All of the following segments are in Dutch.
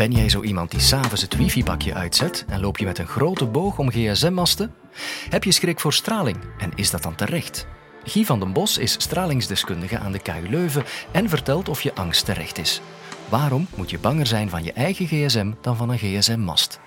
Ben jij zo iemand die s'avonds het wifi-pakje uitzet en loop je met een grote boog om gsm-masten? Heb je schrik voor straling en is dat dan terecht? Guy van den Bos is stralingsdeskundige aan de KU Leuven en vertelt of je angst terecht is. Waarom moet je banger zijn van je eigen gsm dan van een gsm-mast?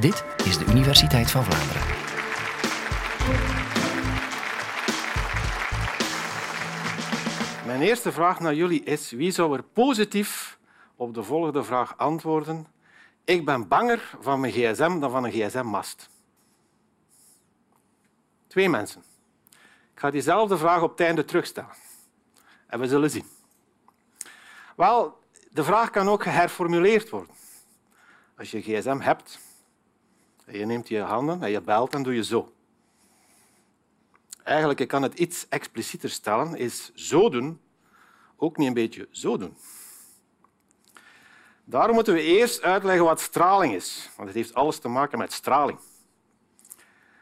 Dit is de Universiteit van Vlaanderen. Mijn eerste vraag naar jullie is: wie zou er positief op de volgende vraag antwoorden? Ik ben banger van mijn gsm dan van een gsm-mast. Twee mensen. Ik ga diezelfde vraag op het einde terugstellen. En we zullen zien. Wel, de vraag kan ook geherformuleerd worden. Als je gsm hebt, en je neemt je handen en je belt, dan doe je zo. Eigenlijk, ik kan het iets explicieter stellen, is zo doen ook niet een beetje zo doen. Daarom moeten we eerst uitleggen wat straling is, want het heeft alles te maken met straling.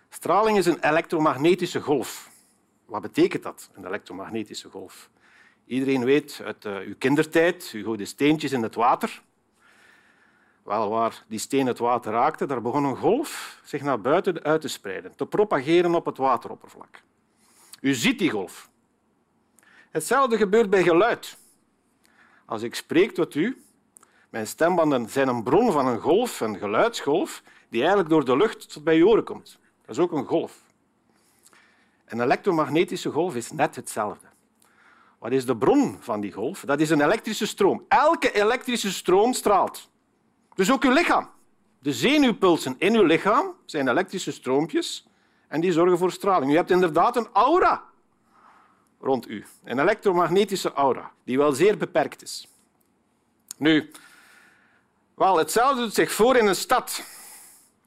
Straling is een elektromagnetische golf. Wat betekent dat, een elektromagnetische golf? Iedereen weet uit uh, uw kindertijd, u gooide steentjes in het water. Wel, waar die steen het water raakte, daar begon een golf zich naar buiten uit te spreiden, te propageren op het wateroppervlak. U ziet die golf. Hetzelfde gebeurt bij geluid. Als ik spreek tot u, mijn stembanden zijn een bron van een golf, een geluidsgolf, die eigenlijk door de lucht tot bij je oren komt. Dat is ook een golf. Een elektromagnetische golf is net hetzelfde. Wat is de bron van die golf? Dat is een elektrische stroom. Elke elektrische stroom straalt. Dus ook uw lichaam. De zenuwpulsen in uw lichaam zijn elektrische stroompjes en die zorgen voor straling. U hebt inderdaad een aura rond u. Een elektromagnetische aura, die wel zeer beperkt is. Nu, wel, hetzelfde doet zich voor in een stad.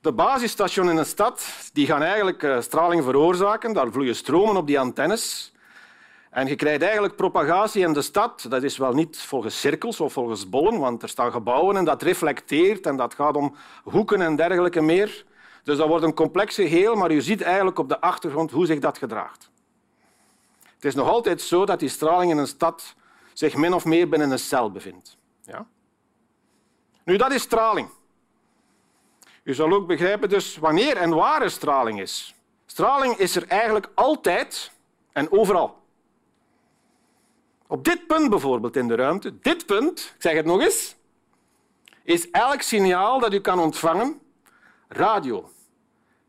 De basisstations in een stad die gaan eigenlijk eh, straling veroorzaken. Daar vloeien stromen op die antennes. En je krijgt eigenlijk propagatie in de stad. Dat is wel niet volgens cirkels of volgens bollen, want er staan gebouwen en dat reflecteert en dat gaat om hoeken en dergelijke meer. Dus dat wordt een complex geheel, maar je ziet eigenlijk op de achtergrond hoe zich dat gedraagt. Het is nog altijd zo dat die straling in een stad zich min of meer binnen een cel bevindt. Ja? Nu, dat is straling. U zal ook begrijpen dus wanneer en waar er straling is. Straling is er eigenlijk altijd en overal. Op dit punt bijvoorbeeld in de ruimte, dit punt, ik zeg het nog eens, is elk signaal dat u kan ontvangen, radio,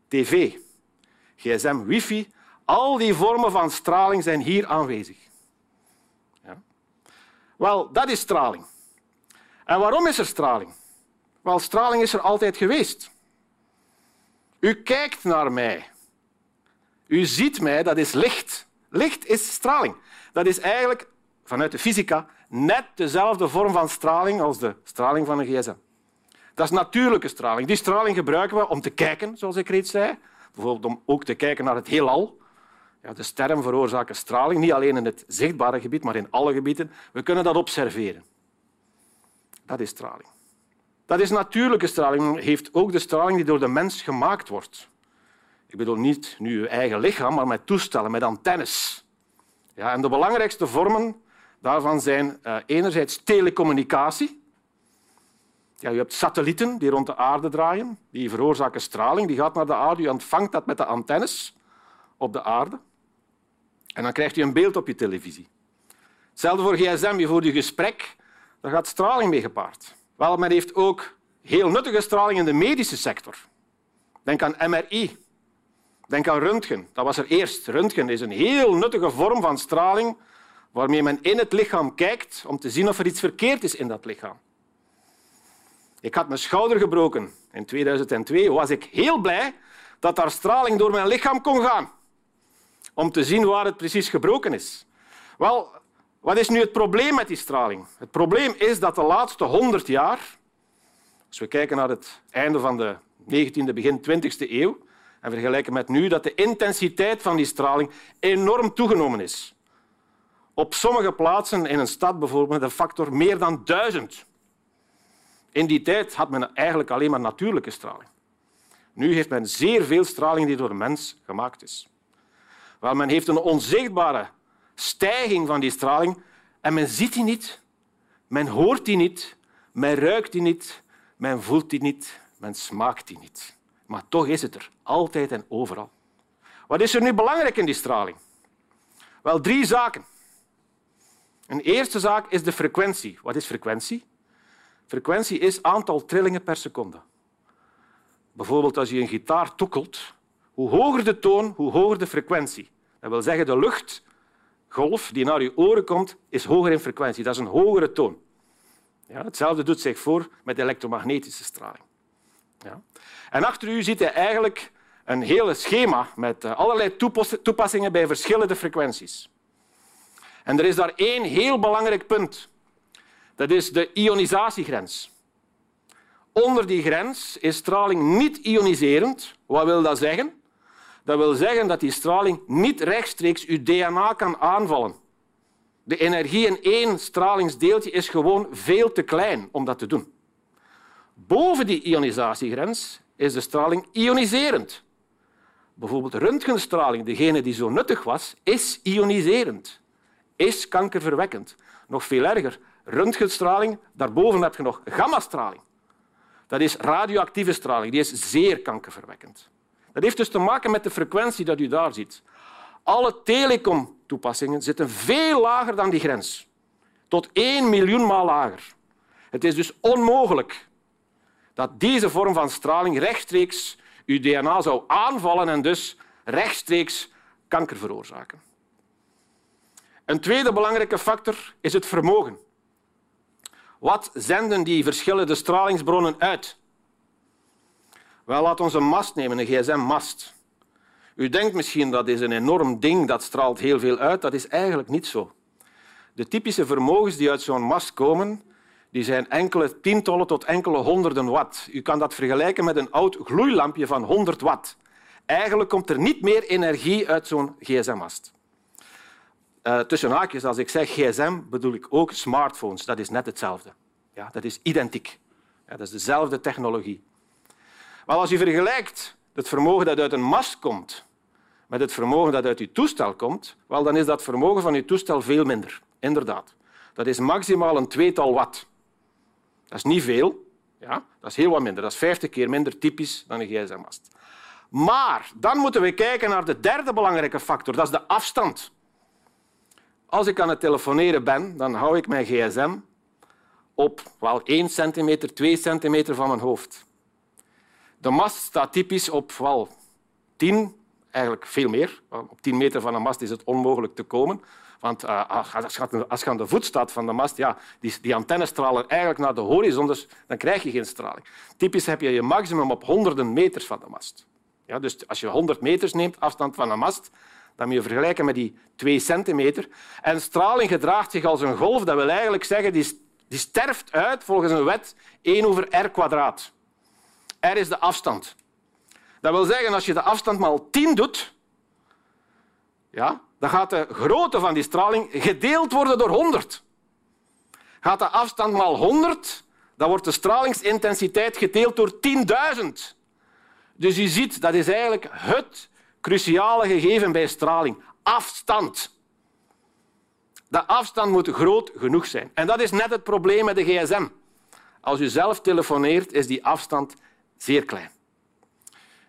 tv, gsm, wifi, al die vormen van straling zijn hier aanwezig. Ja. Wel, dat is straling. En waarom is er straling? Wel, straling is er altijd geweest. U kijkt naar mij. U ziet mij, dat is licht. Licht is straling. Dat is eigenlijk, vanuit de fysica, net dezelfde vorm van straling als de straling van een gsm. Dat is natuurlijke straling. Die straling gebruiken we om te kijken, zoals ik reeds zei. Bijvoorbeeld om ook te kijken naar het heelal. Ja, de sterren veroorzaken straling, niet alleen in het zichtbare gebied, maar in alle gebieden. We kunnen dat observeren. Dat is straling. Dat is natuurlijke straling, heeft ook de straling die door de mens gemaakt wordt. Ik bedoel niet nu uw eigen lichaam, maar met toestellen, met antennes. Ja, en de belangrijkste vormen daarvan zijn uh, enerzijds telecommunicatie. Ja, je hebt satellieten die rond de aarde draaien, die veroorzaken straling, die gaat naar de aarde, je ontvangt dat met de antennes op de aarde. En dan krijgt u een beeld op je televisie. Hetzelfde voor gsm, je voert je gesprek, daar gaat straling mee gepaard. Wel, men heeft ook heel nuttige straling in de medische sector. Denk aan MRI. Denk aan röntgen. Dat was er eerst. Röntgen is een heel nuttige vorm van straling waarmee men in het lichaam kijkt om te zien of er iets verkeerd is in dat lichaam. Ik had mijn schouder gebroken. In 2002 was ik heel blij dat daar straling door mijn lichaam kon gaan om te zien waar het precies gebroken is. Wel, wat is nu het probleem met die straling? Het probleem is dat de laatste 100 jaar, als we kijken naar het einde van de 19e, begin 20e eeuw, en vergelijken met nu, dat de intensiteit van die straling enorm toegenomen is. Op sommige plaatsen in een stad bijvoorbeeld een factor meer dan duizend. In die tijd had men eigenlijk alleen maar natuurlijke straling. Nu heeft men zeer veel straling die door de mens gemaakt is. Wel, men heeft een onzichtbare stijging van die straling en men ziet die niet, men hoort die niet, Men ruikt die niet, men voelt die niet, men smaakt die niet. Maar toch is het er, altijd en overal. Wat is er nu belangrijk in die straling? Wel, drie zaken. Een eerste zaak is de frequentie. Wat is frequentie? Frequentie is aantal trillingen per seconde. Bijvoorbeeld als je een gitaar tokkelt, hoe hoger de toon, hoe hoger de frequentie. Dat wil zeggen, de luchtgolf die naar je oren komt, is hoger in frequentie. Dat is een hogere toon. Ja, hetzelfde doet zich voor met elektromagnetische straling. Ja. En achter u ziet je eigenlijk een hele schema met eh, allerlei toepassingen bij verschillende frequenties. En er is daar één heel belangrijk punt. Dat is de ionisatiegrens. Onder die grens is straling niet ioniserend. Wat wil dat zeggen? Dat wil zeggen dat die straling niet rechtstreeks uw DNA kan aanvallen. De energie in één stralingsdeeltje is gewoon veel te klein om dat te doen. Boven die ionisatiegrens is de straling ioniserend. Bijvoorbeeld röntgenstraling, degene die zo nuttig was, is ioniserend, is kankerverwekkend. Nog veel erger, röntgenstraling, daarboven heb je nog gammastraling. Dat is radioactieve straling, die is zeer kankerverwekkend. Dat heeft dus te maken met de frequentie dat u daar ziet. Alle telecom-toepassingen zitten veel lager dan die grens. Tot één miljoen maal lager. Het is dus onmogelijk dat deze vorm van straling rechtstreeks uw DNA zou aanvallen en dus rechtstreeks kanker veroorzaken. Een tweede belangrijke factor is het vermogen. Wat zenden die verschillende stralingsbronnen uit? Wel, laat ons een mast nemen, een gsm-mast. U denkt misschien dat is een enorm ding, dat straalt heel veel uit. Dat is eigenlijk niet zo. De typische vermogens die uit zo'n mast komen, die zijn enkele tientallen tot enkele honderden watt. U kan dat vergelijken met een oud gloeilampje van 100 watt. Eigenlijk komt er niet meer energie uit zo'n gsm-mast. Uh, tussen haakjes, als ik zeg gsm, bedoel ik ook smartphones. Dat is net hetzelfde. Ja, dat is identiek. Ja, dat is dezelfde technologie. Maar als je vergelijkt het vermogen dat uit een mast komt met het vermogen dat uit je toestel komt, wel, dan is dat vermogen van je toestel veel minder. Inderdaad. Dat is maximaal een tweetal watt. Dat is niet veel. Ja? Dat is heel wat minder. Dat is 50 keer minder typisch dan een gsm-mast. Maar dan moeten we kijken naar de derde belangrijke factor. Dat is de afstand. Als ik aan het telefoneren ben, dan hou ik mijn gsm op wel 1 centimeter, 2 centimeter van mijn hoofd. De mast staat typisch op wel 10, eigenlijk veel meer. Op 10 meter van een mast is het onmogelijk te komen. Want uh, als je aan de voet staat van de mast, ja, die, die stralen eigenlijk naar de horizon, dus dan krijg je geen straling. Typisch heb je je maximum op honderden meters van de mast. Ja, dus als je 100 meters neemt, afstand van een mast, dan moet je vergelijken met die 2 centimeter. En straling gedraagt zich als een golf. Dat wil eigenlijk zeggen, die, die sterft uit volgens een wet 1 over r kwadraat. R is de afstand. Dat wil zeggen, als je de afstand maal 10 doet, ja, dan gaat de grootte van die straling gedeeld worden door 100. Gaat de afstand maal 100, dan wordt de stralingsintensiteit gedeeld door 10.000. Dus je ziet, dat is eigenlijk het cruciale gegeven bij straling. Afstand. De afstand moet groot genoeg zijn. En dat is net het probleem met de gsm. Als u zelf telefoneert, is die afstand zeer klein.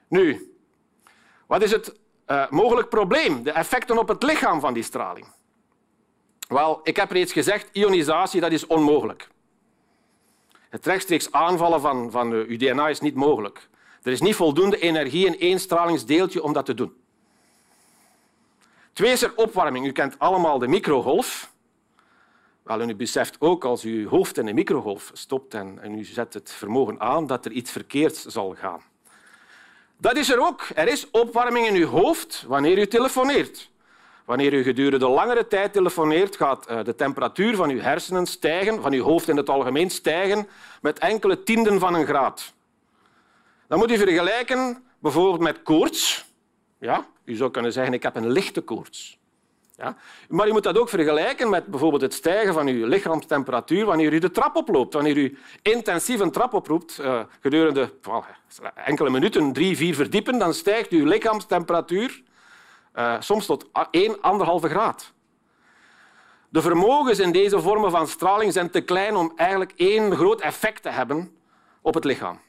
Nu, wat is het uh, mogelijk probleem? De effecten op het lichaam van die straling. Wel, ik heb reeds gezegd, ionisatie dat is onmogelijk. Het rechtstreeks aanvallen van, van uw DNA is niet mogelijk. Er is niet voldoende energie in één stralingsdeeltje om dat te doen. Twee is er opwarming. U kent allemaal de microgolf. Wel, en u beseft ook als u uw hoofd in de microgolf stopt en, u zet het vermogen aan dat er iets verkeerds zal gaan. Dat is er ook. Er is opwarming in uw hoofd wanneer u telefoneert. Wanneer u gedurende langere tijd telefoneert, gaat eh, de temperatuur van uw hersenen stijgen, van uw hoofd in het algemeen stijgen, met enkele tienden van een graad. Dan moet u vergelijken bijvoorbeeld met koorts. Ja, u zou kunnen zeggen, ik heb een lichte koorts. Ja? Maar je moet dat ook vergelijken met bijvoorbeeld het stijgen van uw lichaamstemperatuur wanneer u de trap oploopt. Wanneer u intensief een trap oproept, uh, gedurende enkele minuten, drie, vier verdiepen, dan stijgt uw lichaamstemperatuur uh, soms tot 1, 1,5 graad. De vermogens in deze vormen van straling zijn te klein om eigenlijk één groot effect te hebben op het lichaam.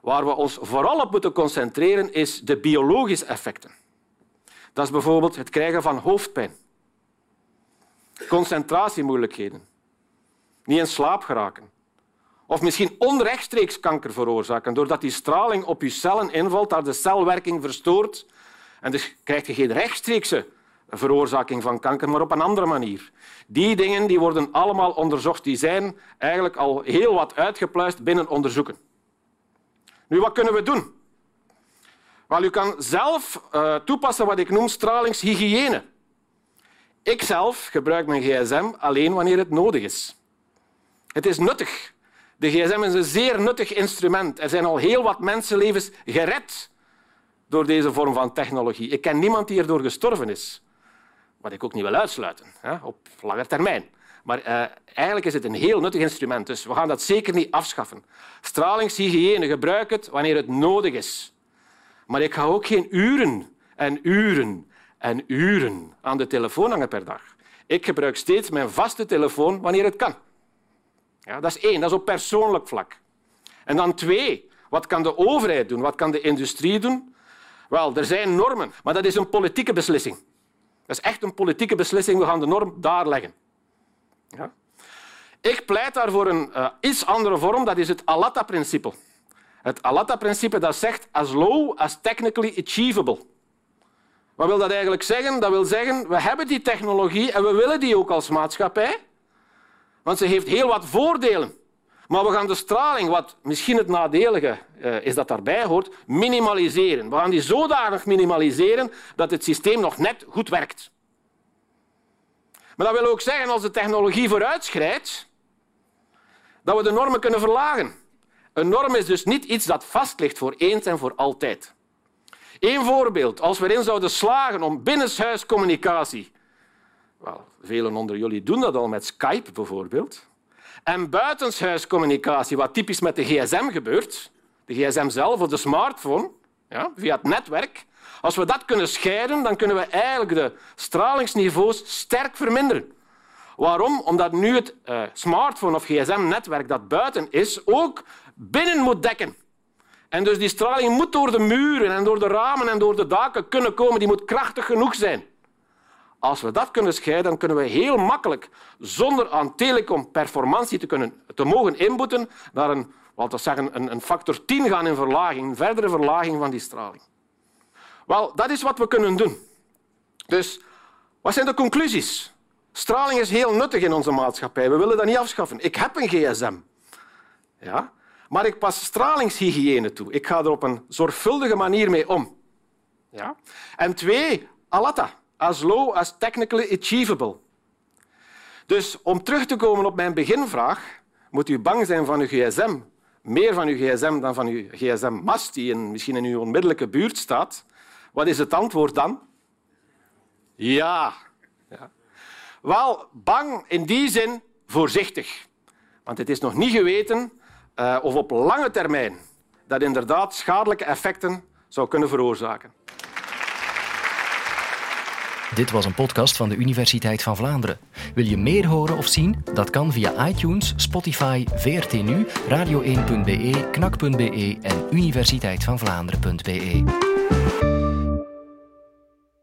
Waar we ons vooral op moeten concentreren is de biologische effecten. Dat is bijvoorbeeld het krijgen van hoofdpijn, concentratiemoeilijkheden, niet in slaap geraken, of misschien onrechtstreeks kanker veroorzaken, doordat die straling op je cellen invalt, daar de celwerking verstoort. En dus krijg je geen rechtstreekse veroorzaking van kanker, maar op een andere manier. Die dingen die worden allemaal onderzocht. Die zijn eigenlijk al heel wat uitgepluist binnen onderzoeken. Nu, wat kunnen we doen? Wel, u kan zelf uh, toepassen wat ik noem stralingshygiëne. Ik zelf gebruik mijn gsm alleen wanneer het nodig is. Het is nuttig. De gsm is een zeer nuttig instrument. Er zijn al heel wat mensenlevens gered door deze vorm van technologie. Ik ken niemand die erdoor gestorven is. Wat ik ook niet wil uitsluiten, hè, op lange termijn. Maar uh, eigenlijk is het een heel nuttig instrument, dus we gaan dat zeker niet afschaffen. Stralingshygiëne, gebruik het wanneer het nodig is. Maar ik ga ook geen uren en uren en uren aan de telefoon hangen per dag. Ik gebruik steeds mijn vaste telefoon wanneer het kan. Ja, dat is één, dat is op persoonlijk vlak. En dan twee, wat kan de overheid doen? Wat kan de industrie doen? Wel, er zijn normen, maar dat is een politieke beslissing. Dat is echt een politieke beslissing. We gaan de norm daar leggen. Ja? Ik pleit daar voor een uh, iets andere vorm, dat is het Alatta-principe. Het Alatta-principe zegt as low as technically achievable. Wat wil dat eigenlijk zeggen? Dat wil zeggen, we hebben die technologie en we willen die ook als maatschappij, want ze heeft heel wat voordelen. Maar we gaan de straling, wat misschien het nadelige uh, is dat daarbij hoort, minimaliseren. We gaan die zodanig minimaliseren dat het systeem nog net goed werkt. Maar dat wil ook zeggen, als de technologie vooruitschrijdt, dat we de normen kunnen verlagen. Een norm is dus niet iets dat vast ligt voor eens en voor altijd. Eén voorbeeld. Als we erin zouden slagen om binnenshuiscommunicatie... Wel, velen onder jullie doen dat al met Skype bijvoorbeeld. En buitenshuiscommunicatie, wat typisch met de gsm gebeurt, de gsm zelf of de smartphone, ja, via het netwerk, als we dat kunnen scheiden, dan kunnen we eigenlijk de stralingsniveaus sterk verminderen. Waarom? Omdat nu het uh, smartphone- of gsm-netwerk dat buiten is, ook binnen moet dekken. En dus die straling moet door de muren en door de ramen en door de daken kunnen komen. Die moet krachtig genoeg zijn. Als we dat kunnen scheiden, dan kunnen we heel makkelijk, zonder aan telecom-performantie te, kunnen, te mogen inboeten, naar een, wat zeggen, een, een factor 10 gaan in verlaging, een verdere verlaging van die straling. Wel, dat is wat we kunnen doen. Dus wat zijn de conclusies? Straling is heel nuttig in onze maatschappij. We willen dat niet afschaffen. Ik heb een gsm. Ja? Maar ik pas stralingshygiëne toe. Ik ga er op een zorgvuldige manier mee om. Ja? En twee, alatta. As low as technically achievable. Dus om terug te komen op mijn beginvraag, moet u bang zijn van uw gsm. Meer van uw gsm dan van uw gsm-mast die in, misschien in uw onmiddellijke buurt staat. Wat is het antwoord dan? Ja. ja. Wel, bang in die zin voorzichtig. Want het is nog niet geweten uh, of op lange termijn dat inderdaad schadelijke effecten zou kunnen veroorzaken. Dit was een podcast van de Universiteit van Vlaanderen. Wil je meer horen of zien? Dat kan via iTunes, Spotify, VRT Nu, radio1.be, knak.be en universiteitvanvlaanderen.be.